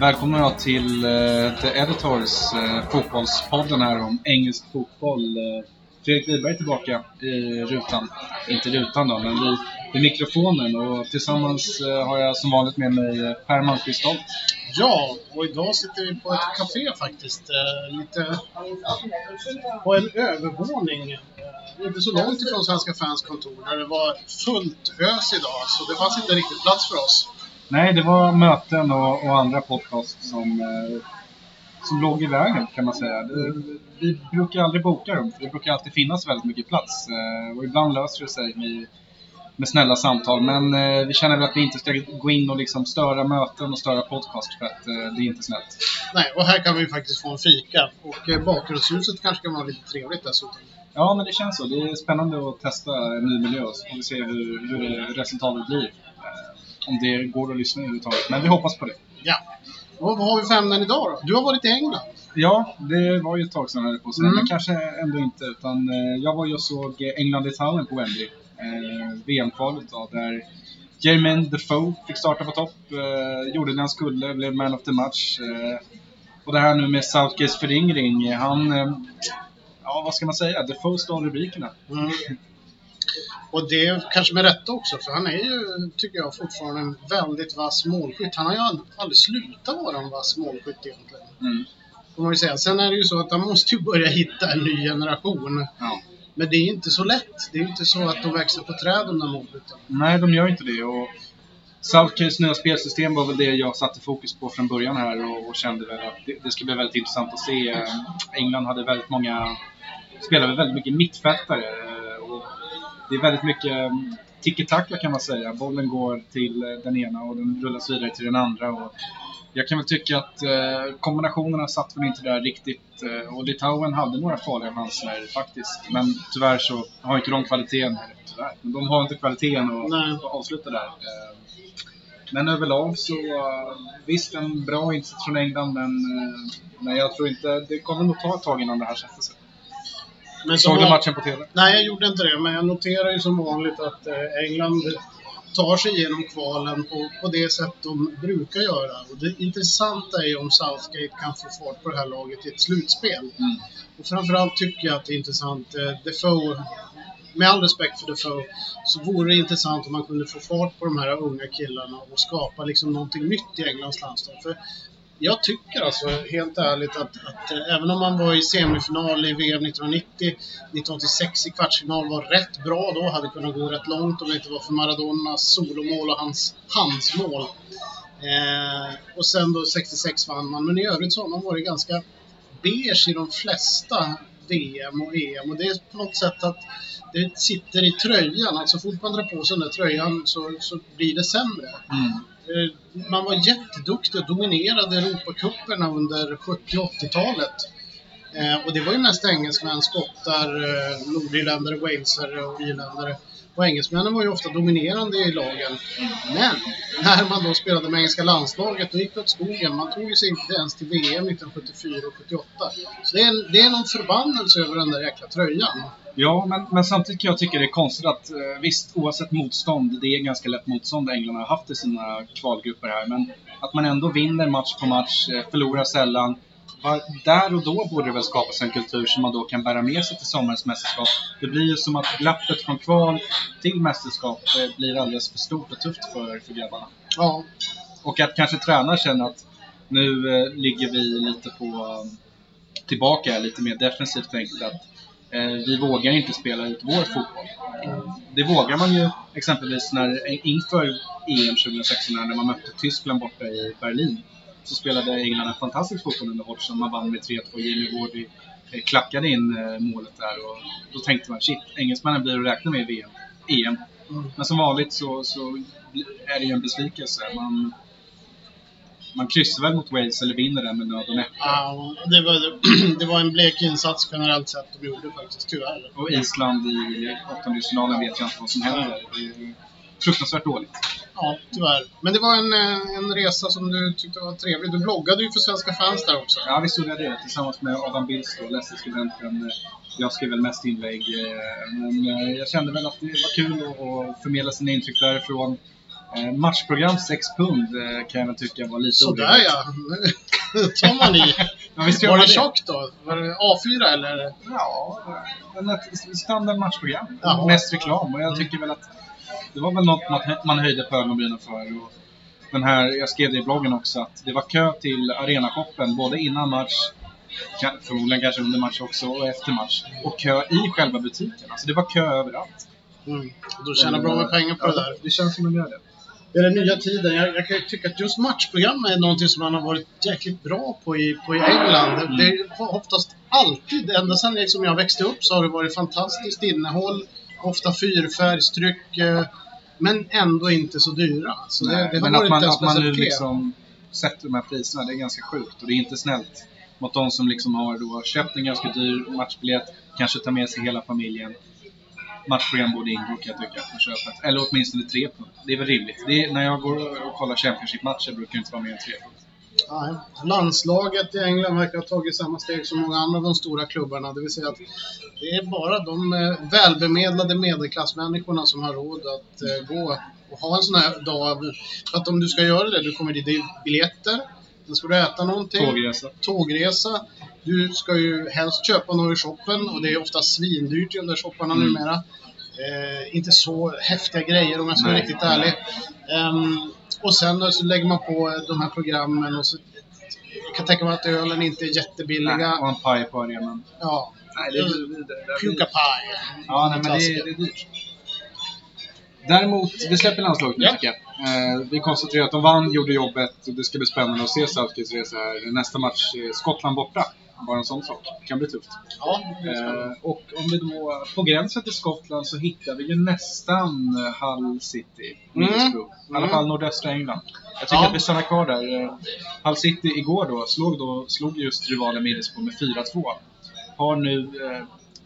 Välkomna då till eh, uh, The Editors, uh, fotbollspodden här om engelsk fotboll. Uh, Fredrik Wiberg tillbaka i rutan. Inte rutan då, men vid, vid mikrofonen. Och tillsammans har jag som vanligt med mig Per Malmqvist Ja, och idag sitter vi på ett café faktiskt. lite på en övervåning. inte så långt ifrån Svenska fans kontor där det var fullt ös idag. Så det fanns inte riktigt plats för oss. Nej, det var möten och, och andra podcast som, eh, som låg i vägen kan man säga. Det, vi brukar aldrig boka dem, för det brukar alltid finnas väldigt mycket plats. Eh, och ibland löser det sig med, med snälla samtal. Men eh, vi känner väl att vi inte ska gå in och liksom störa möten och störa podcast för att eh, det är inte snällt. Nej, och här kan vi faktiskt få en fika. Och eh, bakgrundshuset kanske kan vara lite trevligt dessutom. Ja, men det känns så. Det är spännande att testa en ny miljö och se hur, hur resultatet blir om det går att lyssna överhuvudtaget. Men vi hoppas på det. Ja. Och vad har vi för ämnen idag då? Du har varit i England. Ja, det var ju ett tag sedan jag på sig. Mm. Men kanske ändå inte. Utan eh, jag var ju och såg England-Italien på Wembley. Eh, VM-kvalet då, där Jermaine Defoe fick starta på topp. Eh, gjorde det han skulle, blev man of the match. Eh, och det här nu med Southgates föryngring. Han, eh, ja vad ska man säga, Defoe stal rubrikerna. Mm. Och det kanske med rätta också, för han är ju, tycker jag, fortfarande en väldigt vass målskytt. Han har ju aldrig slutat vara en vass målskytt egentligen. Mm. Får man ju säga. Sen är det ju så att han måste ju börja hitta en ny generation. Ja. Men det är inte så lätt. Det är inte så att de växer på träd de där målskyttarna. Nej, de gör inte det. Och Southgates nya spelsystem var väl det jag satte fokus på från början här och, och kände väl att det, det, ska bli väldigt intressant att se. England hade väldigt många, spelade väldigt mycket mittfältare det är väldigt mycket mm, tiki-taka kan man säga. Bollen går till eh, den ena och den rullas vidare till den andra. Och jag kan väl tycka att eh, kombinationerna satt väl inte där riktigt. Eh, och Litauen hade några farliga chanser faktiskt. Men tyvärr så har inte de kvaliteten. Tyvärr, men de har inte kvaliteten att, att avsluta där. Eh, men överlag så, visst en bra insats från England men, men jag tror inte, det kommer nog ta ett tag innan det här sätter sig. Men Såg du matchen på TV? Nej, jag gjorde inte det. Men jag noterar ju som vanligt att eh, England tar sig igenom kvalen på, på det sätt de brukar göra. Och det intressanta är om Southgate kan få fart på det här laget i ett slutspel. Mm. Och framförallt tycker jag att det är intressant. Eh, Defoe, med all respekt för Defoe, så vore det intressant om man kunde få fart på de här unga killarna och skapa liksom någonting nytt i Englands landslag. För jag tycker alltså helt ärligt att, att äh, även om man var i semifinal i VM 1990, 1986 i kvartsfinal var rätt bra då, hade kunnat gå rätt långt om det inte var för Maradonas solomål och hans handsmål. Eh, och sen då 66 vann man, men i övrigt så har man varit ganska beige i de flesta VM och EM och det är på något sätt att det sitter i tröjan. Alltså fort man drar på sig den där tröjan så, så blir det sämre. Mm. Eh, man var jätteduktig och dominerade Europacuperna under 70 80-talet. Eh, och det var ju mest engelsmän, skottar, eh, nordirländare, walesare och irländare. Och engelsmännen var ju ofta dominerande i lagen. Men när man då spelade med engelska landslaget, då gick det åt skogen. Man tog sig inte ens till VM 1974 och 78. Så det är, det är någon förbannelse över den där jäkla tröjan. Ja, men, men samtidigt kan jag tycka det är konstigt att eh, visst, oavsett motstånd, det är ganska lätt motstånd England har haft i sina kvalgrupper här, men att man ändå vinner match på match, eh, förlorar sällan. Där och då borde det väl skapas en kultur som man då kan bära med sig till sommarens mästerskap. Det blir ju som att glappet från kval till mästerskap eh, blir alldeles för stort och tufft för, för grabbarna. Ja. Och att kanske tränaren känner att nu ligger vi lite på tillbaka, lite mer defensivt tänkt att vi vågar inte spela ut vår fotboll. Det vågar man ju exempelvis när, inför EM 2016 när man mötte Tyskland borta i Berlin. Så spelade England en fantastisk fotboll under Hodgson. Man vann med 3-2. Jamie Wardy eh, klackade in eh, målet där och då tänkte man shit, engelsmännen blir att räkna med i VM, EM. Men som vanligt så, så är det ju en besvikelse. Man, man kryssar väl mot Wales eller vinner den med nöd och näppe. Ja, det var, det var en blek insats generellt sett de gjorde faktiskt, tyvärr. Och Island i åttondelsfinalen vet jag inte vad som händer. Det är fruktansvärt dåligt. Ja, tyvärr. Men det var en, eh, en resa som du tyckte var trevlig. Du bloggade ju för svenska fans där också. Ja, visst gjorde jag det. Tillsammans med Adam Bilst och Leicester-skribenten. Jag skrev väl mest inlägg. Eh, men eh, jag kände väl att det var kul att förmedla sina intryck därifrån. Eh, matchprogram 6 pund eh, kan jag väl tycka var lite Sådär orimligt. ja. tar man i. Ja, visst Var det tjockt då? Var det A4 eller? Ja, men ett standard matchprogram. Ja. Mest reklam och jag tycker väl att det var väl något man, man höjde på ögonbrynen för. Och den här, jag skrev det i bloggen också, att det var kö till arenashoppen både innan match, förmodligen kanske under match också och efter match. Och kö i själva butiken. Alltså det var kö överallt. Mm. Du tjänar bra med pengar på det där. Det känns som en gör det. Det är den nya tiden. Jag, jag kan ju tycka att just matchprogram är någonting som man har varit jäkligt bra på i, på i England. Det har oftast alltid, ända sedan liksom jag växte upp, så har det varit fantastiskt innehåll. Ofta fyrfärgstryck, eh, men ändå inte så dyra. Så det, Nej, det har men att varit man, en att man nu liksom sätter de här priserna, det är ganska sjukt. Och det är inte snällt mot de som liksom har då köpt en ganska dyr matchbiljett, kanske tar med sig hela familjen. Matchprogram borde ingå kan jag tycka på köpet. Eller åtminstone tre punkt. Det är väl rimligt. Det är, när jag går och kollar Championship-matcher brukar det inte vara mer än tre punkt. Nej. Landslaget i England verkar ha tagit samma steg som många andra av de stora klubbarna. Det vill säga att det är bara de eh, välbemedlade medelklassmänniskorna som har råd att eh, gå och ha en sån här dag. För att om du ska göra det, du kommer dit, det är biljetter, sen ska du äta någonting, Tågresa. tågresa. Du ska ju helst köpa något i shoppen och det är ofta svindyrt i de där shopparna Mm. numera. Eh, inte så häftiga grejer om jag ska vara riktigt ärlig. Ehm, och sen då så lägger man på de här programmen och så jag kan tänka mig att ölen inte är jättebilliga. Nej, och en paj på arenan. Ja, Nej, det. Ja, nej, men det, det är dyrt. Däremot, vi släpper landslaget nu Ja. tycker jag. Eh, vi konstaterar att de vann, gjorde jobbet och det ska bli spännande att se Southgates resa här. Nästa match är Skottland borta. Bara en sån sak. Det kan bli tufft. Ja. Eh, och om vi då, på gränsen till Skottland så hittar vi ju nästan eh, Hull City, Middlesbrough. I alla Mm. fall nordöstra England. Jag tycker Ja. att vi stannar kvar där. Eh, Hull City igår då slog, då, slog just rivalen Middlesbrough med 4-2. Har nu eh,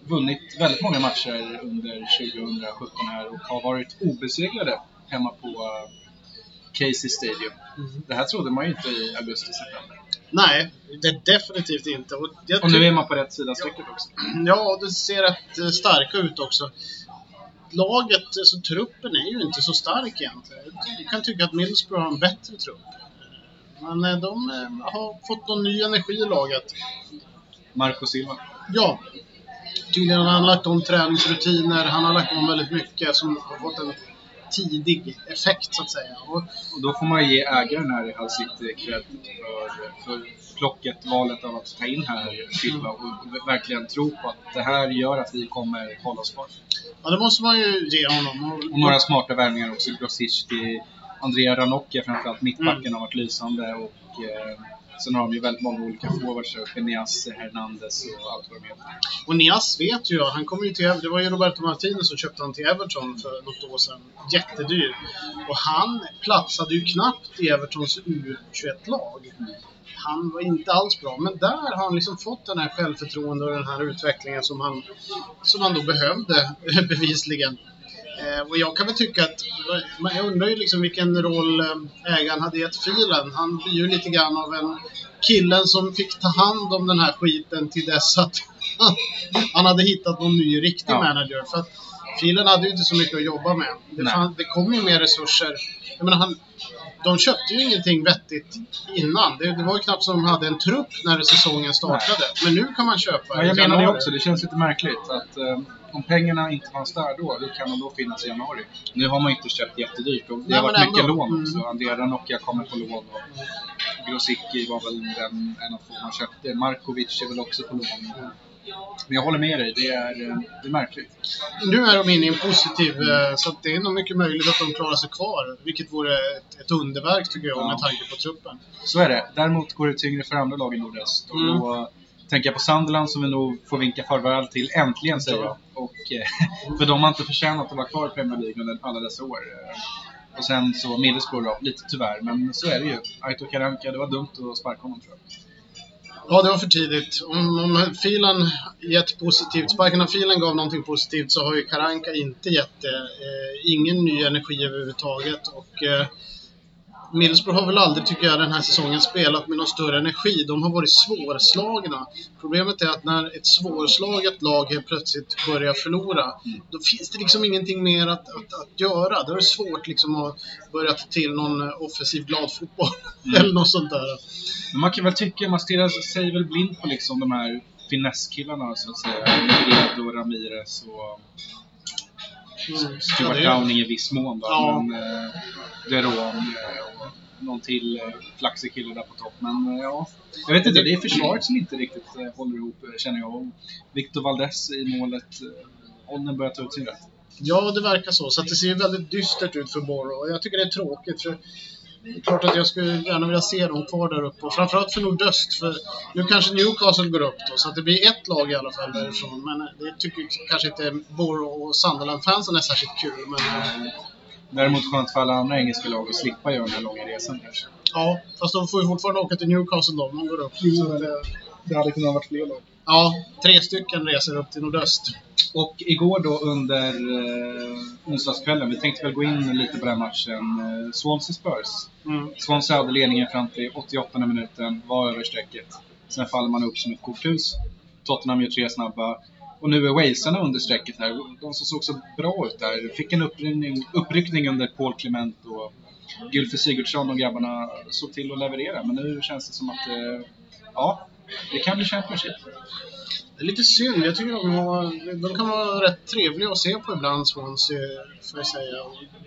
vunnit väldigt många matcher under 2017 här och har varit obesegrade hemma på eh, Casey Stadium. Mm. Det här trodde man ju inte i augusti-september. Nej, det är definitivt inte. Och, Och nu är man på rätt sida strecket också. Ja, det ser rätt eh, starka ut också. Laget, alltså truppen är ju inte så stark egentligen. Jag kan tycka att Middlesbrough har en bättre trupp. Men eh, de har fått någon ny energi i laget. Marco Silva. Ja, tydligen har han lagt om träningsrutiner. Han har lagt om väldigt mycket som har fått en tidig effekt så att säga. Och, Och då får man ge ägaren här i City cred för, för plocket, valet av att ta in här Silva och verkligen tro på att det här gör att vi kommer hålla oss kvar. ja, det måste man ju ge honom. Och några smarta värvningar också. Grosicki, Andrea Ranocchia framförallt, mittbacken Mm. har varit lysande och eh, sen har de ju väldigt många olika forwards, Genias, Hernandez och allt vad de heter. Och Nias vet ju jag, han kommer ju till Det var ju Roberto Martinez som köpte han till Everton för något år sedan. Jättedyr. Och han platsade ju knappt i Evertons U21-lag. Han var inte alls bra, men där har han liksom fått den här självförtroende och den här utvecklingen som han, som han då behövde, bevisligen. Eh, och jag kan väl tycka att, jag undrar ju liksom vilken roll eh, ägaren hade gett filen. Han blir ju lite grann av en killen som fick ta hand om den här skiten till dess att han, han hade hittat någon ny riktig Ja. manager. För att filen hade ju inte så mycket att jobba med. Det, fann, det kom ju mer resurser. Jag menar, han, de köpte ju ingenting vettigt innan. Det, det var ju knappt som de hade en trupp när säsongen startade. Men nu kan man köpa. Ja, jag menar det också. Det känns lite märkligt att eh, om pengarna inte fanns där då, hur kan de då finnas i januari? Nu har man ju inte köpt jättedyrt och det Nej, har varit mycket ändå. lån Mm. också. Andrea Ranocchia kommer på lån och Grosicki var väl den, en av få man köpte. Markovic är väl också på lån. Men jag håller med dig, det är, eh, det är märkligt. Nu är de inne i en positiv, eh, så det är nog mycket möjligt att de klarar sig kvar. Vilket vore ett, ett underverk tycker jag, Ja. med tanke på truppen. Så är det. Däremot går det tyngre för andra lag i nordöst. Och Mm. då tänker jag på Sunderland som vi nog får vinka farväl till äntligen säger jag. Och, eh, för de har inte förtjänat att vara kvar i Premier League under alla dessa år. Eh, Och sen så Middlesbrough lite tyvärr, men så är det ju. Aito Karanka, det var dumt att sparka honom tror jag. Ja, det var för tidigt. Om, om filen gett positivt, sparken av filen gav någonting positivt så har ju Karanka inte gett det. Eh, ingen ny energi överhuvudtaget. Och, eh, Middlesbrough har väl aldrig, tycker jag, den här säsongen spelat med någon större energi. De har varit svårslagna. Problemet är att när ett svårslaget lag helt plötsligt börjar förlora, då finns det liksom ingenting mer att, att, att göra. Då är det svårt liksom att börja ta till någon offensiv glad fotboll Mm. eller något sånt där. Men man kan väl tycka, man stirrar sig väl blind på liksom de här finesskillarna så att säga. Negredo, Ramirez och Mm. Stuart Ja, Downing i viss mån då. Ja. Men eh, Deron eh, och någon till eh, flaxig kille där på topp. Men eh, ja, jag vet inte, det är försvaret som inte riktigt eh, håller ihop känner jag. Victor Valdes i målet, åldern börjar ta ut sin rätt. Ja, det verkar så. Så att det ser väldigt dystert ut för. Och jag tycker det är tråkigt. För det är klart att jag skulle gärna vilja se dem kvar där uppe. Och framförallt för nordöst. För nu kanske Newcastle går upp då. Så att det blir ett lag i alla fall därifrån. Men eh, det tycker kanske inte Borough och Sunderland-fansen är särskilt kul. Men eh, Däremot skönt för alla andra engelska lag att slippa göra den här långa resan kanske. ja, fast de får ju fortfarande åka till Newcastle då om de går upp. Så att, eh, Det hade kunnat vara fler lag. Ja, tre stycken reser upp till nordöst. Och igår då under eh, onsdagskvällen, vi tänkte väl gå in lite på den matchen. Eh, Swansea Spurs. Mm. Swansea hade ledningen fram till 88 minuten, var över strecket. Sen faller man upp som ett korthus. Tottenham gör tre snabba. Och nu är walesarna under strecket här. De som såg så bra ut där. Fick en uppryckning, uppryckning under Paul Clement och Gylfe Sigurdsson och grabbarna såg till att leverera. Men nu känns det som att, eh, ja, det kan bli Championship. Det är lite synd. Jag tycker de, har, de kan vara rätt trevliga att se på ibland, Swansea, får jag säga.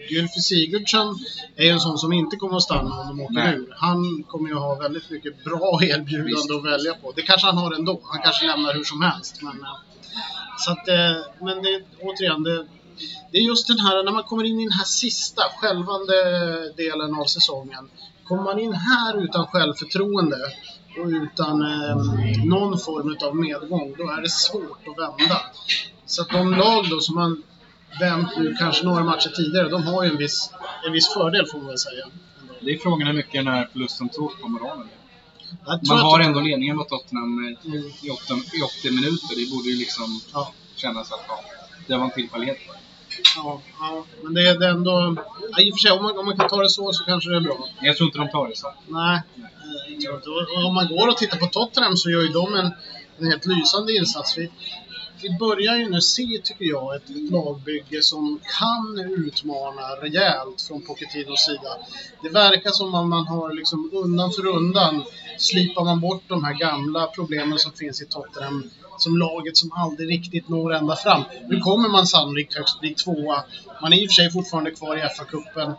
Gylfi Sigurdsson är ju en sån som inte kommer att stanna om de åker Nej. ur. Han kommer ju ha väldigt mycket bra erbjudande Visst. att välja på. Det kanske han har ändå. Han kanske lämnar hur som helst. Men, eh, så att, eh, men det, återigen, det, det är just den här, när man kommer in i den här sista, skälvande delen av säsongen. Kommer man in här utan självförtroende och utan eh, någon form av medgång, då är det svårt att vända. Så att de lag då som man vänt nu kanske några matcher tidigare, de har ju en viss, en viss fördel får man väl säga. Det är frågan hur mycket den här förlusten tog på moralen. Tror Man har ändå ledningen mot Tottenham Mm. i 80, i 80 minuter. Det borde ju liksom Ja. kännas att ja, det var en tillfällighet. Ja, ja, men det är ändå... Ja, I och för sig, om man, om man kan ta det så så kanske det är bra. Jag tror inte de tar det så. Nej, eh, jag tror inte. Och om man går och tittar på Tottenham så gör ju de en, en helt lysande insats. Vi, vi börjar ju nu se, tycker jag, ett, ett lagbygge som kan utmana rejält från Pochettinos sida. Det verkar som att man har liksom undan för undan slipar man bort de här gamla problemen som finns i Tottenham som laget som aldrig riktigt når ända fram. Nu kommer man sannolikt högst bli tvåa. Man är i och för sig fortfarande kvar i FA-cupen.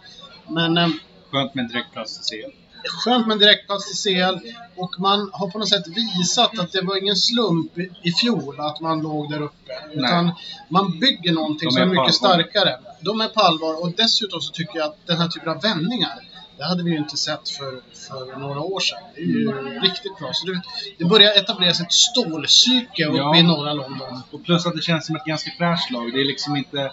Men eh, Skönt med en direktplats till CL skönt med en direktplats till CL och man har på något sätt visat att det var ingen slump i- i fjol att man låg där uppe. Utan man bygger någonting De som är är mycket starkare. De är på allvar och dessutom så tycker jag att den här typen av vändningar det hade vi ju inte sett för, för några år sedan. Det är ju riktigt bra. Så det, det börjar etableras ett stålpsyke uppe Ja. i norra London. Och plus att det känns som ett ganska fräscht lag. Det är liksom inte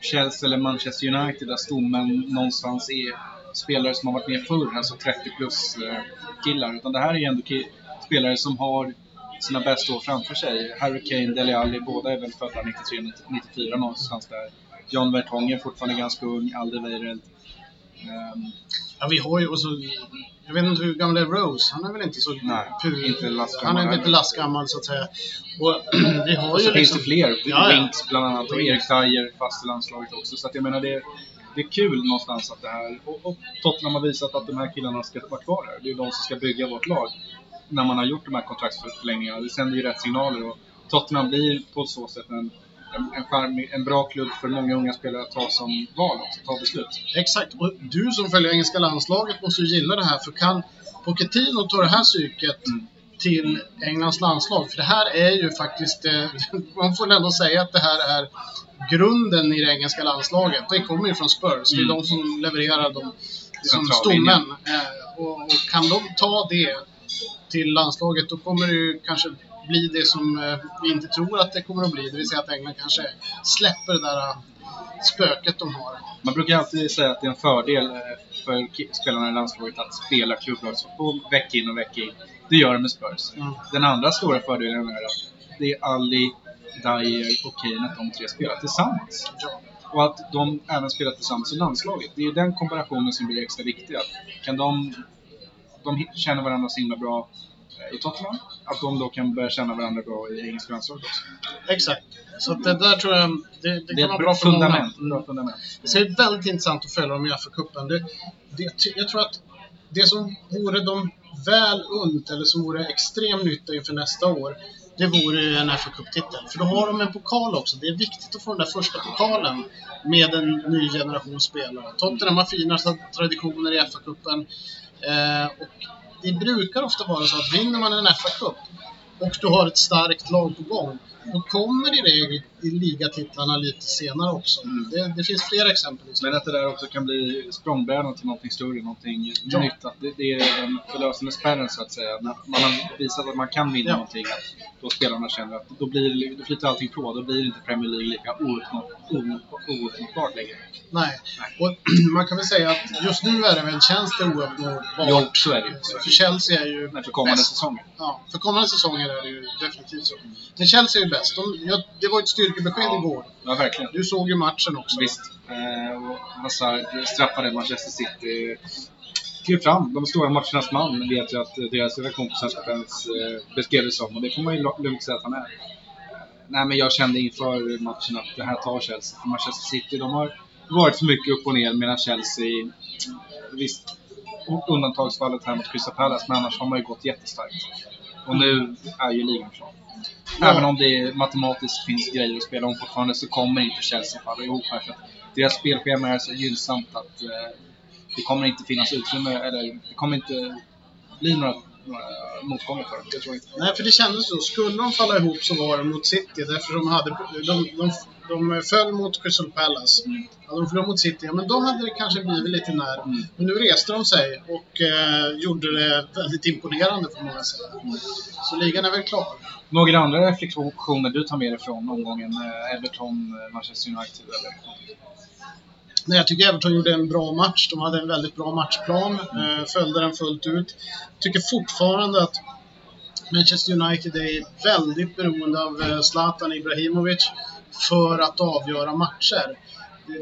Chelsea eller Manchester United där stommen någonstans är spelare som har varit med förr, alltså 30 plus eh, killar. Utan det här är ändå spelare som har sina bästa år framför sig. Harry Kane, Dele Alli, båda är väl födda 93-94 någonstans där. John Vertongen är fortfarande ganska ung, Alderweireld. Um, Ja, vi har ju och så, Jag vet inte hur gammal är Rose? Han är väl inte så... Nej, pu- inte lastgammal Han är inte lastgammal så att säga. Och vi har Och ju så finns liksom... det fler. Ja, ja. Winks bland annat och Erik Dyer fast i landslaget också. Så att jag menar det, det är kul någonstans att det här... Och, och Tottenham har visat att de här killarna ska vara kvar där. Det är de som ska bygga vårt lag. När man har gjort de här kontraktsförlängningarna. Det sänder ju rätt signaler och Tottenham blir på så sätt en, en, en, charmig- en bra klubb för många unga spelare att ta som val också, ta beslut. Exakt. Och du som följer engelska landslaget måste ju gilla det här. För kan Pochettino ta det här psyket Mm. till Englands landslag? För det här är ju faktiskt... Eh, man får ändå säga att det här är grunden i det engelska landslaget. Det kommer ju från Spurs. Det är Mm. de som levererar de som stommen. Eh, och, och kan de ta det till landslaget då kommer det ju kanske bli det som eh, vi inte tror att det kommer att bli. Det vill säga att England kanske släpper det där eh, spöket de har. Man brukar alltid säga att det är en fördel eh, för spelarna i landslaget att spela klubblagsfotboll vecka in och vecka in. Det gör de med Spurs. Mm. Den andra stora fördelen är att det är Ali, Dyer och Kane att de tre spelar tillsammans. Och att de även spelar tillsammans i landslaget. Det är ju den kombinationen som blir extra viktig. Att Kan de, de känner varandra så himla bra eh, i Tottenham, att de då kan börja känna varandra bra i engelska landslaget också. Exakt. Så det där tror jag, det, det, Det kan är vara bra bra för många. fundament. Bra fundament. Det är väldigt intressant att följa dem i FA-cupen. Det, det, jag tror att det som vore dem väl unt, eller som vore extrem nytta inför nästa år, det vore en FA-cuptitel. För då har de en pokal också. Det är viktigt att få den där första pokalen med en ny generation spelare. Tottenham har fina traditioner i FA-cupen. Eh, och det brukar ofta vara så att vinner man en FA-cup och du har ett starkt lag på gång, då kommer i regel i ligatitlarna lite senare också. Mm. Det, det finns flera exempel. Men att det där också kan bli språngbrädan till någonting större, någonting Ja. nytt. Att det, det är den förlösande spärren så att säga. När man har visat att man kan vinna Ja. någonting, att då spelarna känner att då, blir, då flyter allting på. Då blir inte Premier League lika ouppnåtbart längre. Nej. Och man kan väl säga att just nu är det väl, känns det ouppnåbart. Jo, så är det ju. För. Chelsea är ju Men för kommande bäst. säsonger. Ja, för kommande säsonger är det ju definitivt så. Men Chelsea är ju bäst. De, ja, det var ett styrkebesked Ja. igår. Ja, verkligen. Du såg ju matchen också. Visst. Eh, och Hazard straffade Manchester City. Klev fram. De stora matchernas man vet ju att deras ena kompis Serge Pence eh, beskrev det som. Och det får man ju lugnt säga att han är. Eh, Nej, men jag kände inför matchen att det här tar Chelsea. För Manchester City, de har varit så mycket upp och ner medan Chelsea, visst, undantagsfallet här mot Crystal Palace, men annars har man ju gått jättestarkt. Och nu är ju ligan klar. Ja. Även om det matematiskt finns grejer att spela om fortfarande så kommer inte Chelsea falla ihop här. För att deras spelschema är så gynnsamt att eh, det kommer inte finnas utrymme, eller det kommer inte bli några, några motgångar för dem. Det tror jag inte. Nej, för det kändes så. Skulle de falla ihop så var det mot City. Därför de, hade, de, de, de föll mot Crystal Palace. Mm. Ja, de förlorade mot City. Ja, men de hade det kanske blivit lite när. Mm. Men nu reste de sig och eh, gjorde det väldigt imponerande får man säga. Så ligan är väl klar. Några andra reflektioner du tar med dig från omgången? eh, Everton, eh, Manchester United eller? Nej, jag tycker Everton gjorde en bra match. De hade en väldigt bra matchplan. Eh, följde den fullt ut. Tycker fortfarande att Manchester United är väldigt beroende av Zlatan Ibrahimovic för att avgöra matcher.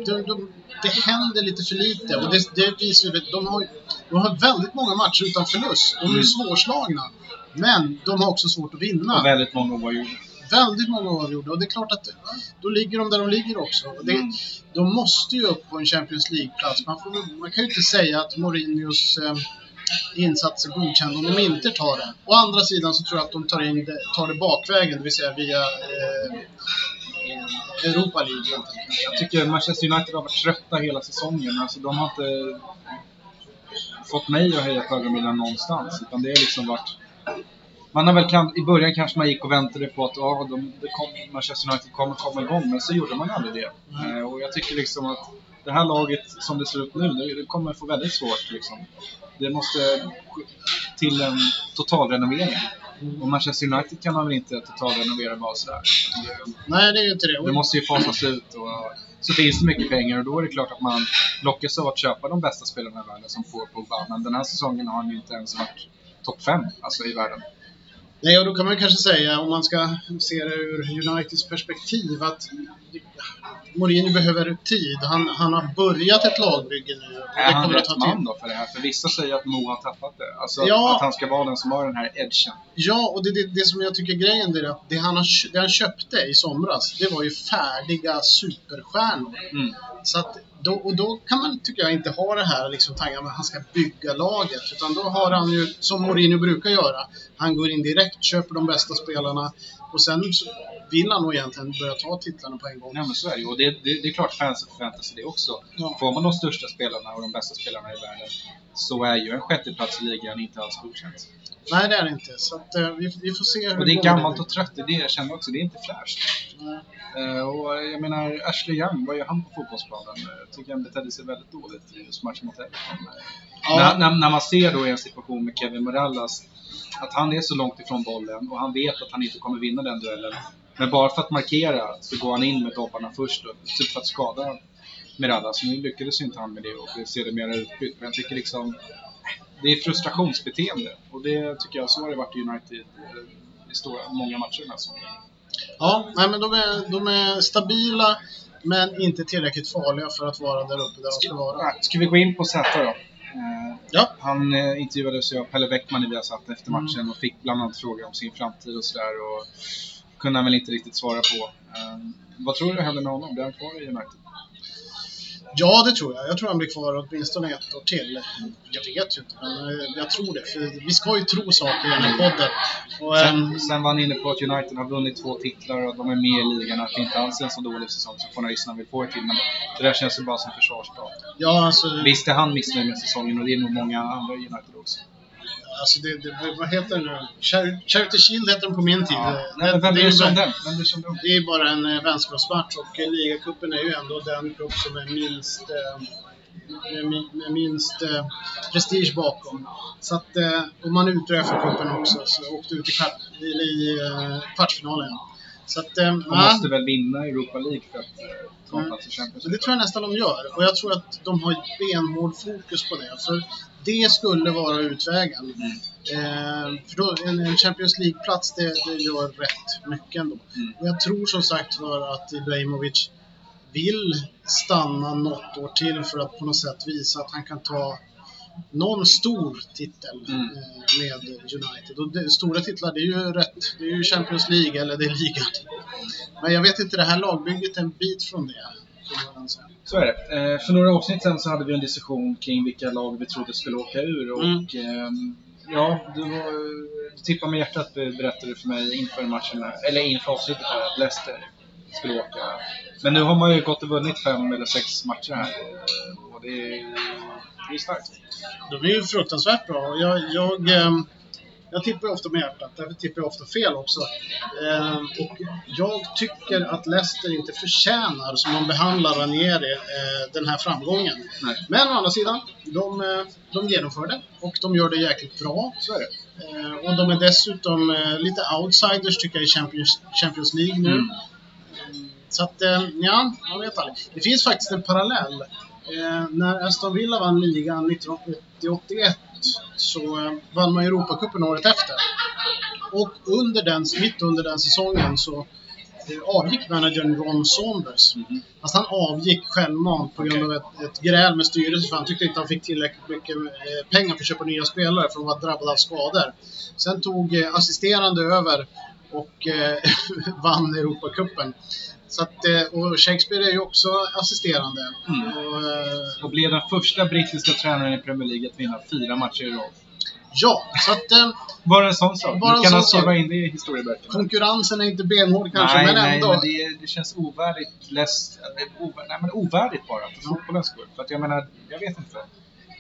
De, de, det händer lite för lite och det, det visar ju, de har, de har väldigt många matcher utan förlust. De är ju Mm. svårslagna. Men de har också svårt att vinna. Och väldigt många oavgjorda. Väldigt många oavgjorda och det är klart att då ligger de där de ligger också. Det, Mm. De måste ju upp på en Champions League-plats. Man, får- man kan ju inte säga att Mourinhos eh, insats är godkänd om de inte tar det. Å andra sidan så tror jag att de tar, in det, tar det bakvägen, det vill säga via eh, Europa League. helt enkelt. Jag tycker Manchester United har varit trötta hela säsongen. Alltså, de har inte fått mig att höja på ögonbrynen någonstans. Utan det har liksom varit... Man har väl kan, I början kanske man gick och väntade på att ja, de, det kom, Manchester United kommer komma igång, men så gjorde man aldrig det. Mm. Eh, och jag tycker liksom att det här laget, som det ser ut nu, det, det kommer få väldigt svårt. Liksom. Det måste till en totalrenovering. Och Manchester United kan man väl inte totalrenovera bara sådär. Nej, det är ju inte det. det måste ju fasas ut och så finns det mycket pengar och då är det klart att man lockas av att köpa de bästa spelarna i världen som får Pogba. Men den här säsongen har han ju inte ens varit topp 5 alltså i världen. Nej, och då kan man kanske säga, om man ska se det ur Uniteds perspektiv, att Mourinho behöver tid. Han, han har börjat ett lagbygge nu. Är han att rätt man då för det här? För vissa säger att Mo har tappat det. Alltså Ja. att han ska vara den som har den här edgen. Ja, och det, det, det som jag tycker är grejen är att det han, har, det han köpte i somras, det var ju färdiga superstjärnor. Mm. Så att då, och då kan man, tycker jag, inte ha det här liksom tanken att han ska bygga laget. Utan då har han ju, som Mourinho brukar göra, han går in direkt, köper de bästa spelarna och sen vill han nog egentligen börja ta titlarna på en gång. Ja men så är det ju. Och det, det, det är klart fansen förväntar sig det också. Ja. Får man de största spelarna och de bästa spelarna i världen så är ju en sjätteplats i ligan inte alls godkänt. Nej, det är det inte. Så att, eh, vi, vi får se hur Och det är gammalt och trött, det är det jag känner också. Det är inte fräscht. Nej. Eh, och jag menar, Ashley Young, vad gör han på fotbollsplanen? Eh, Jag tycker han betedde sig väldigt dåligt i just matchen mot Everton. Eh, Ja. När, när, när man ser då i en situation med Kevin Morallas att han är så långt ifrån bollen och han vet att han inte kommer vinna den duellen. Men bara för att markera så går han in med dobbarna först, då, typ för att skada Mirallas. Nu lyckades inte han med det och det mer utbytt. Men jag tycker liksom det är frustrationsbeteende och det tycker jag så har det varit i United i stora, många matcher den här säsongen. Ja, nej, men de är, de är stabila. men inte tillräckligt farliga för att vara där uppe där de ska vara. Ska vi gå in på Zäta då? Eh, Ja. Han eh, intervjuades ju av Pelle Bäckman i Viasat efter Mm. matchen och fick bland annat frågor om sin framtid och sådär. Och kunde han väl inte riktigt svara på. Eh, vad tror du händer med honom? Blir han kvar i United? Ja, det tror jag. Jag tror han blir kvar åtminstone ett år till. Jag vet ju inte, men eh, jag tror det. För vi ska ju tro saker i den här podden. Och, ehm, Sen, sen var han inne på att United har vunnit två titlar och de är med i ligan. Att det inte alls är en så dålig säsong som journalisterna vill få det till. Men det där känns ju bara som försvarsprat. ja, alltså, Visst är han missnöjd med säsongen och det är nog många andra i United också. Alltså det, det, vad heter det nu? Char- Charity Shield heter den på min tid. Ja. Eh, Nej, men vem det, är sig om bara, den? Vem om den? det är bara en eh, vänskapsmatch och eh, ligacupen är ju ändå den cup som är minst, eh, med, med minst eh, prestige bakom. Så att, eh, och man är ute ur FA-cupen också, så åkte ut i, kvart, i, i eh, kvartsfinalen. Så att, eh, De ja. måste väl vinna Europa League för att eh, ta Mm. plats i Champions Så det League. tror jag nästan de gör. Och jag tror att de har benhård fokus på det. För det skulle vara utvägen. Eh, för då, en, en Champions League-plats, det, det gör rätt mycket ändå. Mm. Och jag tror som sagt för att Ibrahimovic vill stanna något år till för att på något sätt visa att han kan ta någon stor titel Mm. eh, med United. Och det, stora titlar, det är ju rätt. Det är ju Champions League eller det är ligan. Men jag vet inte, det här lagbygget är en bit från det. Så är det. Eh, för några avsnitt sen så hade vi en diskussion kring vilka lag vi trodde skulle åka ur. Och, Mm. ehm, ja, du, tippade med hjärtat berättade du för mig inför matchen, eller inför avsnittet här, att Leicester skulle åka. Men nu har man ju gått och vunnit fem eller sex matcher här. Det är, det är starkt. De är ju fruktansvärt bra. Jag, jag, ehm, jag tippar ofta med hjärtat, därför tippar jag ofta fel också. Ehm, och jag tycker att Leicester inte förtjänar, som de behandlar Ranieri, eh, den här framgången. Nej. Men å andra sidan, de, eh, de genomför det och de gör det jäkligt bra. Så är det. Eh, och de är dessutom eh, lite outsiders tycker jag i Champions, Champions League nu. Mm. Så att, ja, man vet aldrig. Det finns faktiskt en parallell. Eh, när Aston Villa vann ligan 1980-81 så eh, vann man Europacupen året efter. Och under den, mitt under den säsongen så eh, avgick managern Ron Saunders. Mhm. Fast han avgick självmant på grund av ett, ett gräl med styrelsen för han tyckte inte han fick tillräckligt mycket eh, pengar för att köpa nya spelare för att vara drabbad av skador. Sen tog eh, assisterande över och vann Europacupen. Så att, eh, och Shakespeare är ju också assisterande. Mm. Och, eh, Och blev den första brittiska tränaren i Premier League att vinna fyra matcher i rad. ja, så att eh, Bara en sån sak. Bara en kan skriva in det i historieböckerna. konkurrensen är inte benhård kanske, nej, men nej, ändå. men det, det känns ovärdigt. Läst, eller ovär, nej, men ovärdigt bara för fotbollens skull. För att jag menar, jag vet inte.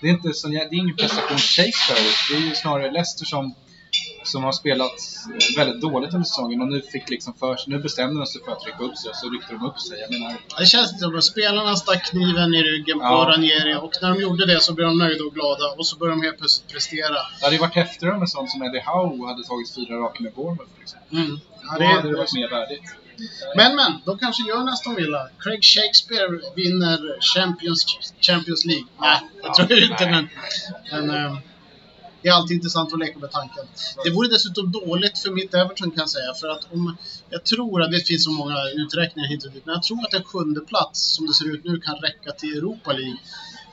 Det är, inte så, det är ingen prestation Shakespeare. Det är ju snarare Leicester som, som har spelat väldigt dåligt under säsongen och nu fick liksom för sig, nu bestämde de sig för att rycka upp sig och så ryckte de upp sig. Jag menar, Det känns som att spelarna stack kniven i ryggen på Ja. Ranieri och när de gjorde det så blev de nöjda och glada och så började de helt plötsligt prestera. det hade ju varit häftigare om en sån som Eddie Howe hade tagit fyra raka med Bournemouth. Liksom. Mm. Ja, Då det, hade det varit mer värdigt. Men men, de kanske gör nästan Villa. Craig Shakespeare vinner Champions, Champions League. Nej, jag tror Ja, inte men... men eh, det är alltid intressant att leka med tanken. Det vore dessutom dåligt för mitt Everton kan jag säga. För att om, jag tror att det finns så många uträkningar hit och dit. Men jag tror att en sjunde plats som det ser ut nu kan räcka till Europa League.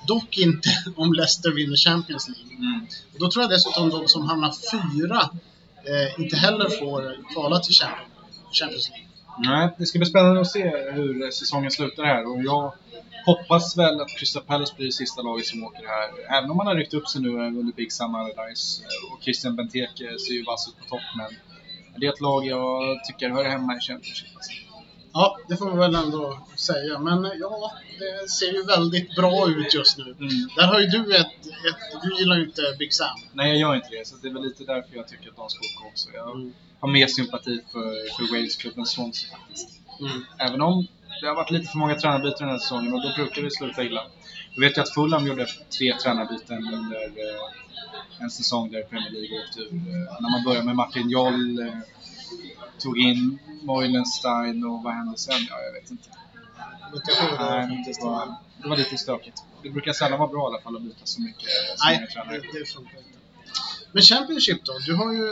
Dock inte om Leicester vinner Champions League. Mm. Och då tror jag dessutom de som hamnar fyra eh, inte heller får kvala till Champions, Champions League. Nej, det ska bli spännande att se hur säsongen slutar här och jag hoppas väl att Crystal Palace blir sista laget som åker här. Även om man har ryckt upp sig nu under Big Sam Allardyce och Christian Benteke ser ju vass ut på topp men det är ett lag jag tycker hör hemma i Championship. Ja, det får man väl ändå säga. Men ja, det ser ju väldigt bra ut just nu. Mm. Där har ju du ett, ett du gillar ju inte Big Sam. Nej, jag gör inte det, så det är väl lite därför jag tycker att de ska åka också. Jag Mm. Har mer sympati för, för Wales-klubben Swansea faktiskt. Mm. Även om det har varit lite för många tränarbyten den här säsongen och då brukar det sluta illa. Jag vet ju att Fulham gjorde tre tränarbyten under eh, en säsong där Premier League åkte ur. Eh, när man började med Martin Joll, eh, tog in Moilenstein och vad hände sen? Ja, jag vet inte. Det var Nej, men faktiskt. det, var, det var lite stökigt. Det brukar sällan vara bra i alla fall att byta så mycket. Nej, det, det funkar inte. Men Championship då? Du har ju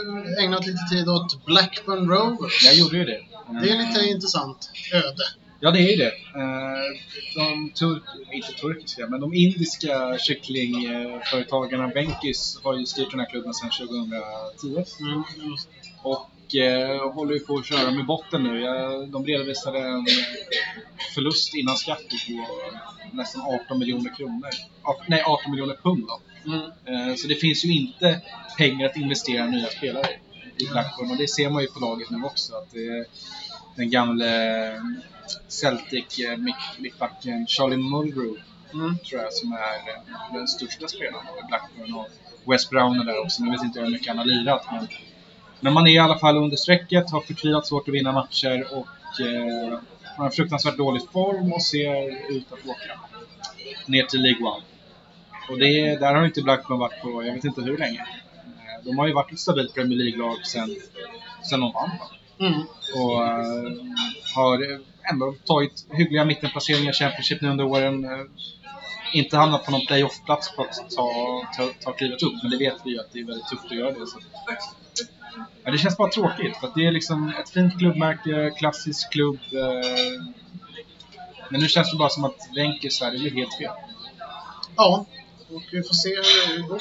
ägnat lite tid åt Blackburn Rovers. Jag gjorde ju det. Det är lite intressant öde. Ja, det är ju det. Eh, de turk, inte turkiska, men de indiska kycklingföretagarna Venkis har ju styrt den här klubben sedan 2010. Mm. Och eh, håller ju på att köra med botten nu. Jag, de redovisade en förlust innan skatt på nästan 18 miljoner kronor. Nej, 18 miljoner pund då. Mm. Eh, Så det finns ju inte pengar att investera i nya spelare i Blackburn och det ser man ju på laget nu också. Att den gamle Celtic eh, mitt- mittbacken Charlie Mulgrew Mm. tror jag som är eh, den största spelaren i Blackburn och West Brown är där också. Nu vet inte hur mycket han har lirat men, men man är i alla fall under strecket, har förtvivlat svårt att vinna matcher och eh, har en fruktansvärt dålig form och ser ut att åka ner till League One. Och det, där har inte Blackburn varit på jag vet inte hur länge. Eh, De har ju varit ett stabilt Premier League-lag sen, sen de vann. va? Mm. Och eh, har ändå tagit hyggliga mittenplaceringar i Championship nu under åren. Eh, inte hamnat på någon playoff-plats för att ta, ta, ta klivet upp, men det vet vi ju att det är väldigt tufft att göra det. Så. Ja, det känns bara tråkigt, för det är liksom ett fint klubbmärke, klassisk klubb. Eh, men nu känns det bara som att Wenkes här, det blir helt fel. Ja, och vi får se hur det går.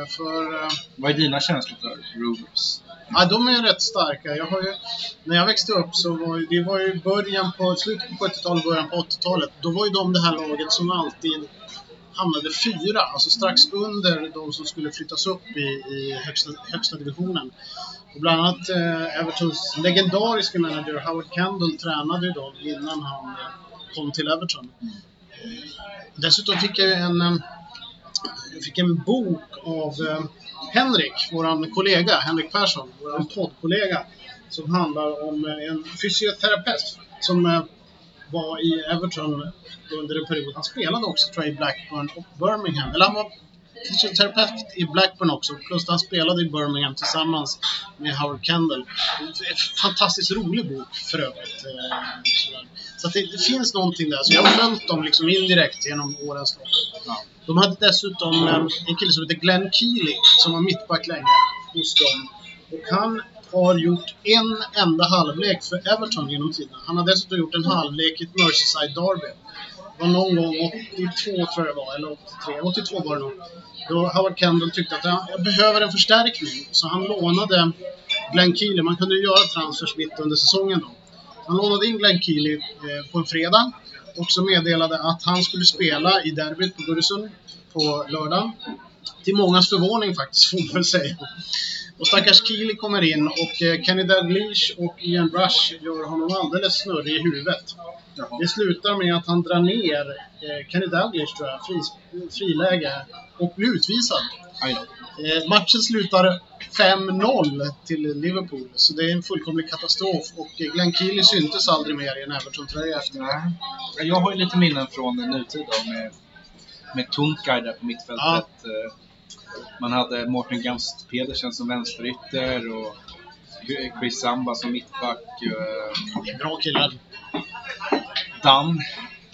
Eh, För eh, Vad är dina känslor för Rovers? ja, de är rätt starka. Jag har ju, när jag växte upp så var ju- det var ju början på, slutet på 70-talet, början på 80-talet. Då var ju de det här laget som alltid hamnade fyra, alltså strax under de som skulle flyttas upp i, i högsta, högsta divisionen. Och bland annat eh, Evertons legendariska manager Howard Kendall tränade ju dem innan han eh, kom till Everton. Dessutom fick jag ju en, vi fick en bok av eh, Henrik, vår kollega, Henrik Persson, vår poddkollega, som handlar om eh, en fysioterapeut som eh, var i Everton under en period. Han spelade också tror jag, i Blackburn och Birmingham. Eller han var fysioterapeut i Blackburn också, plus han spelade i Birmingham tillsammans med Howard Kendall. En fantastiskt rolig bok för övrigt. eh. Så det, det finns någonting där. Så jag har följt dem liksom indirekt genom årens lopp. Ja. De hade dessutom eh, en kille som heter Glenn Keely som var mittback länge hos dem. Och han har gjort en enda halvlek för Everton genom tiderna. Han har dessutom gjort en halvlek i ett Merseyside Derby. Det var någon gång 82 tror jag det var, eller 83. 82 var det nog. Då Howard Kendall tyckte att "Ja, jag behöver en förstärkning. Så han lånade Glenn Keely. Man kunde ju göra transfers mitt under säsongen då. Han lånade in Glenn Keely eh, på en fredag och så meddelade att han skulle spela i derbyt på Goodison på lördagen. Till mångas förvåning faktiskt, får man väl säga. Och stackars Keely kommer in och eh, Kenny Dalglish och Ian Rush gör honom alldeles snurrig i huvudet. Det slutar med att han drar ner eh, Kenny Dalglish, tror jag, fri, friläge och blir utvisad. Eh, matchen slutar 5-0 till Liverpool, så det är en fullkomlig katastrof. Och Glenn Keely syntes aldrig mer i en Everton-tröja efter det. Jag har ju lite minnen från nutid då med, med Tunkar där på mittfältet. Eh, Man hade Mårten Gamst Pedersen som vänsterytter och Chris Samba som mittback. eh, Bra killar. Dan,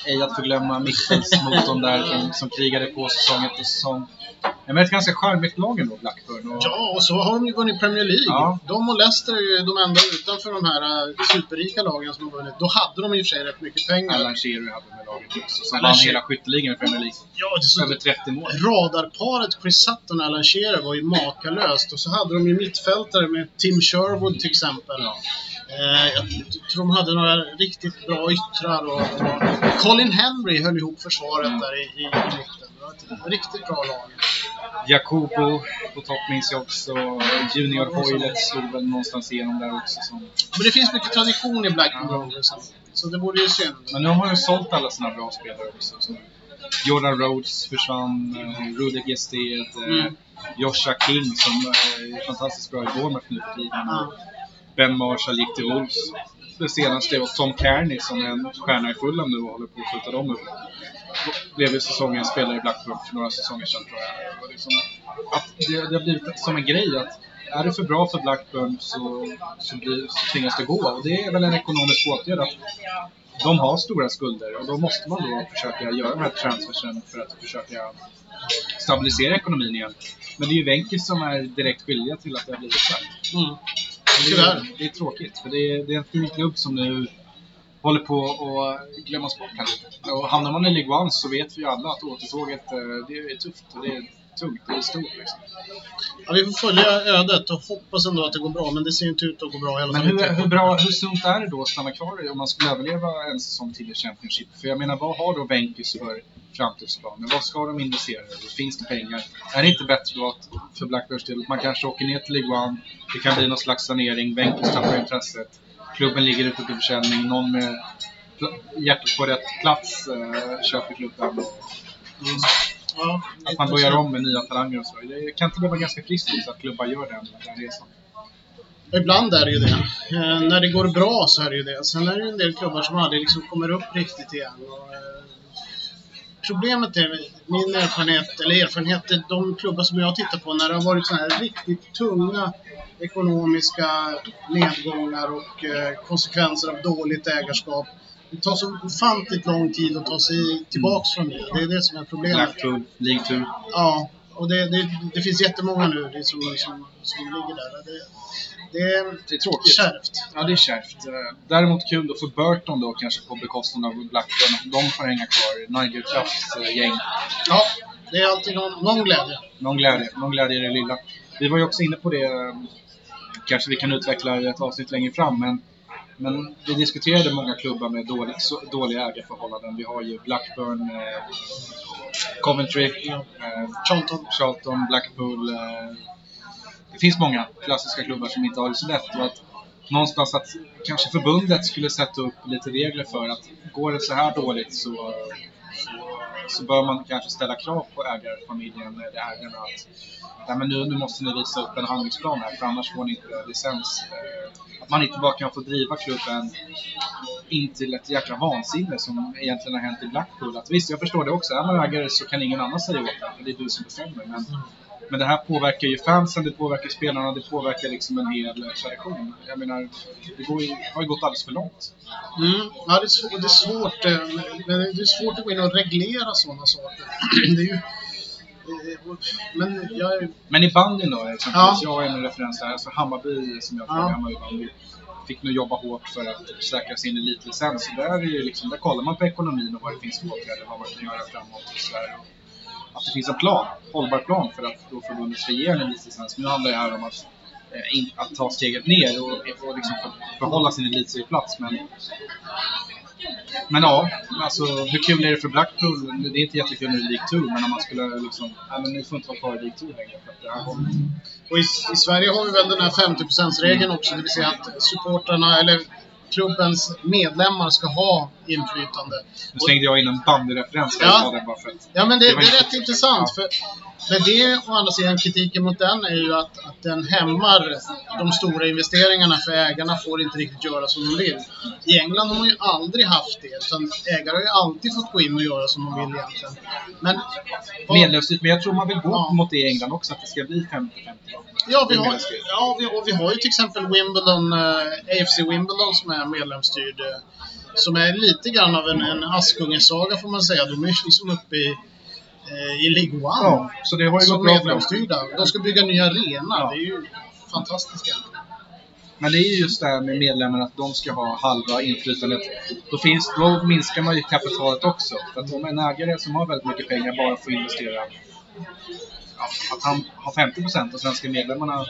ej att förglömma mittfältsmotorn där som, som krigade på säsong efter säsong. Ja, men ett ganska charmigt lag ändå, Blackburn. Och, Ja, och så har de ju vunnit Premier League. Ja. De och Leicester är ju de enda utanför de här eh, superrika lagen som har vunnit. Då hade de i och för sig rätt mycket pengar. Alan Shearer hade med laget också, som vann hela skytteligan i Premier League. Ja, det så Över 30 mål. Radarparet Chris Sutton och Alan Shearer var ju makalöst. Och så hade de ju mittfältare med Tim Sherwood till exempel. Eh, jag tror de hade några riktigt bra yttrar. Och, och Colin Henry höll ihop försvaret där i, i, i mitten. Det var ett riktigt bra lag. Jacobo på topp minns jag också. Junior Hoylet slog väl någonstans igenom där också. Som... Men det finns mycket tradition i Blackburn Rovers. Så det vore ju synd. Men nu har man ju sålt alla sina bra spelare också. Så Jordan Rhodes försvann, eh, Rudy Gested, eh, Mm. Joshua King som eh, är fantastiskt bra i Bournemouth nu för tiden. Ja. Ben Marshall gick till Wolves. Det senaste var Tom Kearney som är en stjärna i Fulham nu och håller på att skjuta dem upp. Blev ju säsongens spelare i Blackburn för några säsonger sedan tror jag. Det, liksom att det, det har blivit som en grej att är det för bra för Blackburn så, så, blir, så tvingas det gå. Och det är väl en ekonomisk åtgärd att de har stora skulder och då måste man då försöka göra de här transfersen för att försöka stabilisera ekonomin igen. Men det är ju Wenkes som är direkt skyldiga till att det har blivit så här. Mm. Det Tyvärr. är, det är tråkigt, för det är, det är en fin klubb som nu håller på att glömmas bort här. Och hamnar man i League så vet vi ju alla att återtåget eh, det är tufft och det är tungt, det är stort liksom. Ja, vi får följa ödet och hoppas ändå att det går bra, men det ser inte ut att gå bra i alla Men fall. hur, inte. hur, bra, hur sunt är det då att stanna kvar om man skulle överleva en säsong till i Championship? För jag menar, vad har då Venkis för framtidsplaner? Vad ska de investera i? Finns det pengar? Är det inte bättre då att, för Blackburns del, att man kanske åker ner till League One, det kan bli någon slags sanering, Venkis tappar intresset, klubben ligger ute till försäljning, någon med hjärtat på rätt plats eh, köper klubben. Ja, Att man börjar om med nya talanger och så. Det kan inte det vara ganska friskt att klubbar gör den, den resan? Ibland är det ju det. Eh, när det går bra så är det ju det. Sen är det ju en del klubbar som aldrig liksom kommer upp riktigt igen. Och, eh, problemet är, min erfarenhet, eller erfarenhet, är de klubbar som jag tittar på när det har varit så här riktigt tunga ekonomiska nedgångar och eh, konsekvenser av dåligt ägarskap. Det tar så ofantligt lång tid att ta sig tillbaks från det. Det är det som är problemet. League 2. Ja, och det, det, det finns jättemånga nu det som, som, som ligger där. Det, det är Det är tråkigt. kärvt. Ja, det är kärvt. Eh, Däremot kul då för Burton då kanske på bekostnad av Blackburn. De får hänga kvar. Nigel Crafts eh, gäng. Ja, det är alltid någon, någon glädje. Någon glädje. Någon glädje i det lilla. Vi var ju också inne på det. eh, Kanske vi kan utveckla ett avsnitt längre fram. Men, men vi diskuterade många klubbar med dålig, så, dåliga ägarförhållanden. Vi har ju Blackburn, eh, Coventry, eh, Charlton. Charlton, Blackpool. Eh, det finns många klassiska klubbar som inte har det så lätt. Och att någonstans att kanske förbundet skulle sätta upp lite regler för att går det så här dåligt så, så, bör man kanske ställa krav på ägarfamiljen eller ägarna att Nej, men nu, nu måste ni visa upp en handlingsplan här för annars får ni inte licens. Eh, att man inte bara kan få driva klubben in till ett jäkla vansinne som egentligen har hänt i Blackpool. Att visst, jag förstår det också. Är man ägare så kan ingen annan säga åt en, för det är du som bestämmer. Men, mm men det här påverkar ju fansen, det påverkar spelarna, det påverkar liksom en hel tradition. Jag menar, det går ju, har ju gått alldeles för långt. Mm. Ja, det är, sv- det är svårt. eh, Men det är svårt att gå in och reglera sådana saker. Det är ju, eh, men jag. Men i bandyn då, exempelvis, Ja. jag har en referens där, alltså Hammarby som jag Ja. följer hemma i bandy, fick nu jobba hårt för att säkra sin elitlicens. Och där, är ju liksom, där kollar man på ekonomin och vad det finns för åtgärder, vad man kan göra framåt och sådär. Att det finns en plan, hållbar plan för att då förbundet ska ge en elitlicens. Nu handlar det här om att, eh, att ta steget ner och, och liksom behålla sin elitserieplats. Men, men ja, alltså hur kul är det för Blackpool? Det är inte jättekul nu i League 2, men om man skulle liksom, nej men ni får inte vara kvar i League 2 längre för att det här Och i, I Sverige har vi väl den här 50%-regeln också, det vill säga att supportrarna eller klubbens medlemmar ska ha inflytande. Nu slängde jag in en bandyreferens Ja. bara för att... Ja, men det, Det det är rätt intressant. För, men det, å andra sidan, kritiken mot den är ju att, att den hämmar de stora investeringarna för ägarna får inte riktigt göra som de vill. I England har man ju aldrig haft det, utan ägare har ju alltid fått gå in och göra som de vill egentligen. Men, vad- Medlemsstyrt, men jag tror man vill gå Ja. mot det i England också, att det ska bli 50-50. Ja, vi har, ja vi, och vi har ju till exempel Wimbledon, eh, AFC Wimbledon som är medlemsstyrd. Eh, som är lite grann av en, en Askungesaga får man säga. De är liksom uppe i, i League One. Ja, så det har ju gått bra för dem. De ska bygga ny arena. Ja. Det är ju fantastiskt egentligen. Men det är ju just det här med medlemmarna, att de ska ha halva inflytandet. Då, finns, då minskar man ju kapitalet också. För att om en ägare som har väldigt mycket pengar bara får investera ja, att han har 50% och svenska medlemmarna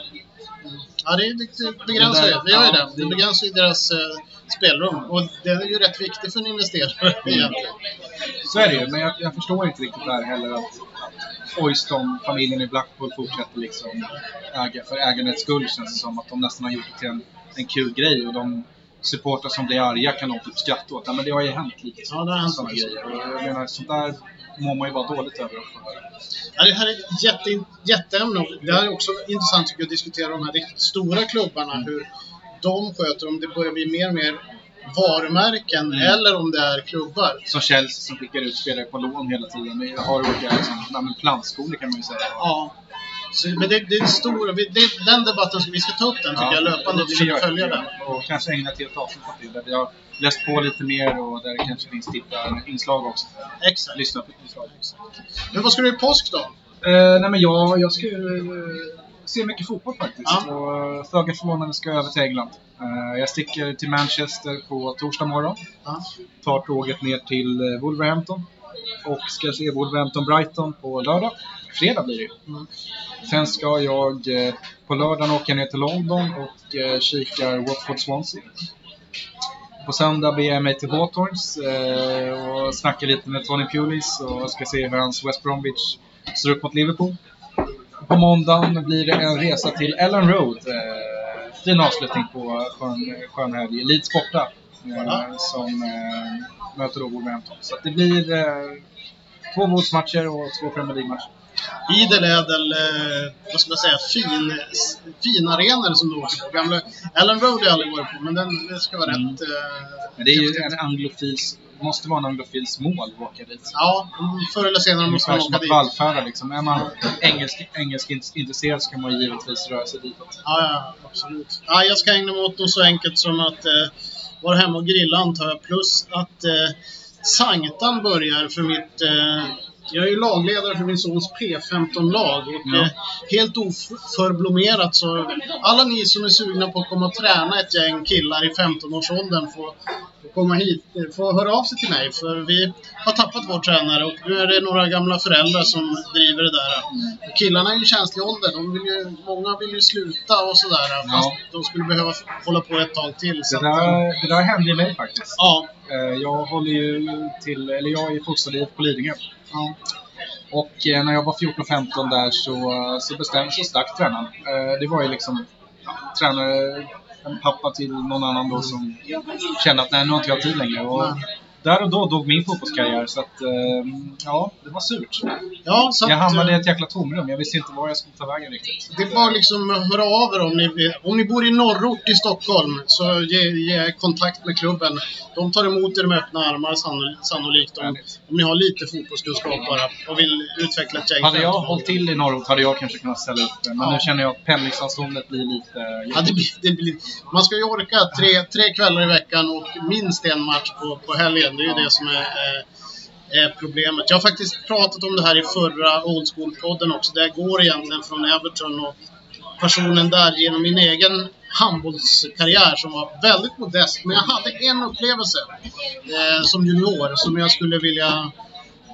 Ja, det, det, det begränsar Det ju. Det gör ju det. Det det- begränsar ju deras eh, spelrum. Och det är ju rätt viktigt för en investerare egentligen. Så är det ju, men jag, jag förstår inte riktigt där heller att, att Oyston, familjen i Blackpool, fortsätter liksom äga för ägandets skull känns det som. Att de nästan har gjort det till en, en kul grej och de supportrar som blir arga kan de typ skratta åt. Ja, men det har ju hänt lite Ja, det har hänt sådana grejer. Och jag menar, sånt där mår man ju vara dåligt över. Ja, det här är ett jätte, jätteämne. Det här är också intressant tycker jag, att diskutera de här riktigt stora klubbarna. Hur de sköter, om det börjar bli mer och mer varumärken Mm. eller om det är klubbar. Som Chelsea som skickar ut spelare på lån hela tiden. Men har olika liksom, ja, plantskolor kan man ju säga. Ja. Så, men det, det är stora, vi- det, den debatten, vi ska ta upp den tycker jag löpande och det försöka följa vi. den. Och kanske ägna till ett avsnitt åt det. Läst på lite mer och där det kanske finns tittarinslag också. Exakt. Lyssna på inslag. Men vad ska du i påsk då? Eh, nej men jag, jag ska eh, ser mycket fotboll faktiskt. Ja. Och föga förvånande ska jag över till England. Eh, Jag sticker till Manchester på torsdag morgon. Ja. Tar tåget ner till eh, Wolverhampton. Och ska se Wolverhampton-Brighton på lördag. Fredag blir det ju. Mm. Sen ska jag eh, på lördagen åka ner till London och eh, kika Watford-Swansea. På söndag beger jag mig till Hawthorns eh, och snackar lite med Tony Pulis och ska se hur hans West Bromwich ser upp mot Liverpool. På måndagen blir det en resa till Ellen Road. Eh, fin avslutning på skön, skön helg. Leeds borta. Eh, som eh, möter då Wolverhampton. Så det blir eh, två Wolves-matcher och två Premier League-matcher. Idel ädel, eh, vad ska man säga, fin, fin arenor som du åker på. Gamla Ellen Road har jag aldrig varit på, men den, det ska vara Mm. rätt. Eh, Men det är ju en anglofils, måste vara en anglofils mål att åka dit. Ja, förr eller senare måste man åka dit. vallfärda liksom. Är man engelsk, engelsk intresserad så kan man givetvis röra sig ditåt. Ja, ja, absolut. Ja, jag ska ägna mig åt något så enkelt som att eh, vara hemma och grilla antar jag. Plus att eh, Sanktan börjar för mitt... Eh, jag är ju lagledare för min sons P15-lag och Ja. helt oförblommerat så alla ni som är sugna på att komma och träna ett gäng killar i 15-årsåldern får, får komma hit, får höra av sig till mig för vi har tappat vår tränare och nu är det några gamla föräldrar som driver det där. Och killarna är ju i känslig ålder, de vill ju, många vill ju sluta och sådär fast de skulle behöva hålla på ett tag till. Det att, där, det där hände mig faktiskt. ja, Jag håller ju till, eller jag är i på Lidingö. ja. Och eh, när jag var 14-15 där så, så bestämde sig stack tränaren. Eh, Det var ju liksom tränare, en pappa till någon annan då som kände att nej, nu har inte jag tid längre. Och. Där och då dog min fotbollskarriär så att eh, ja, det var surt. ja så Jag hamnade i eh, ett jäkla tomrum. Jag visste inte var jag skulle ta vägen riktigt. Det är bara liksom att höra av er om ni, om ni bor i norrort i Stockholm så ge, ge kontakt med klubben. De tar emot er med öppna armar sanno- sannolikt om, om ni har lite fotbollskunskap bara och vill utveckla ett gäng. Hade jag 15-åringar. hållit till i norrort hade jag kanske kunnat ställa upp. Men Ja. nu känner jag att pendlingsavståndet blir lite Ja, det blir, det blir, man ska ju orka tre, tre kvällar i veckan och minst en match på, på helgen. Det är ju det som är, är, problemet. Jag har faktiskt pratat om det här i förra Old School-podden också. Det går egentligen från Everton och personen där genom min egen handbollskarriär som var väldigt modest. Men jag hade en upplevelse eh, som junior som jag skulle vilja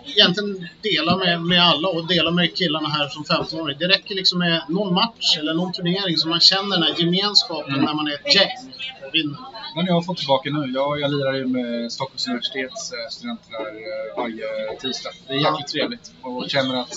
egentligen dela med, med alla och dela med killarna här som 15-åring. Det räcker liksom med någon match eller någon turnering så man känner den här gemenskapen Mm. när man är ett gäng och vinner. Men jag har fått tillbaka nu. Jag, jag lirar ju med Stockholms universitets eh, studenter eh, varje tisdag. Det är jäkligt trevligt och känner att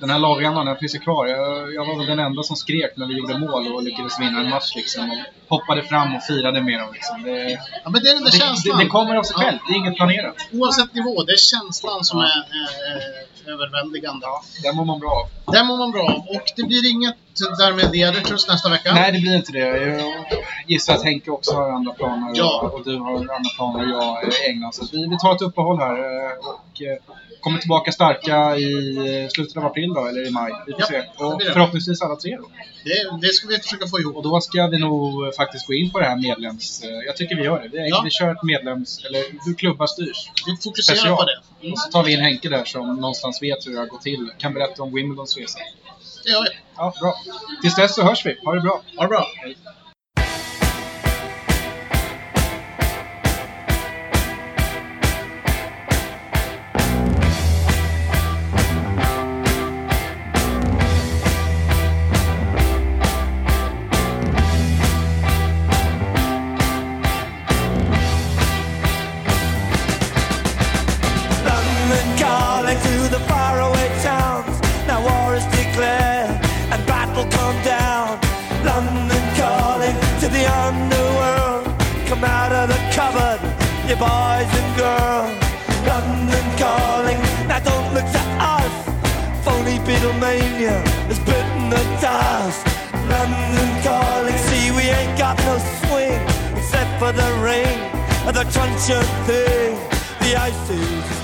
den här lagandan, den finns ju kvar. Jag, jag var väl den enda som skrek när vi gjorde mål och lyckades vinna en match liksom. Och hoppade fram och firade med dem liksom. Det, Ja, men det är den där det, känslan. det, det kommer av sig Ja. själv. Det är inget planerat. Oavsett nivå, det är känslan som är, är, är överväldigande. Ja, den mår man bra av. Den mår man bra av. Och det blir inget därmed Editors nästa vecka. Nej, det blir inte det. Jag gissar att Henke också har andra planer Ja. och, och du har andra planer och jag är i England. Så vi, vi tar ett uppehåll här eh, och eh, kommer tillbaka starka i eh, slutet av april då, eller i maj. Vi får Ja, se. Och förhoppningsvis alla tre då. Det, det ska vi försöka få ihop. Och då ska vi nog eh, faktiskt gå in på det här medlems... eh, Jag tycker vi gör det. Vi, Ja. vi kör ett medlems... Eller hur klubbar styrs. Vi fokuserar Special. på det. Mm, Och så tar vi in Henke där som någonstans vet hur det har gått till. Kan berätta om Wimbledons resa. det gör vi. Ja, bra. Tills dess så hörs vi. Ha det bra. Ha det bra. London it's your thing, the ice is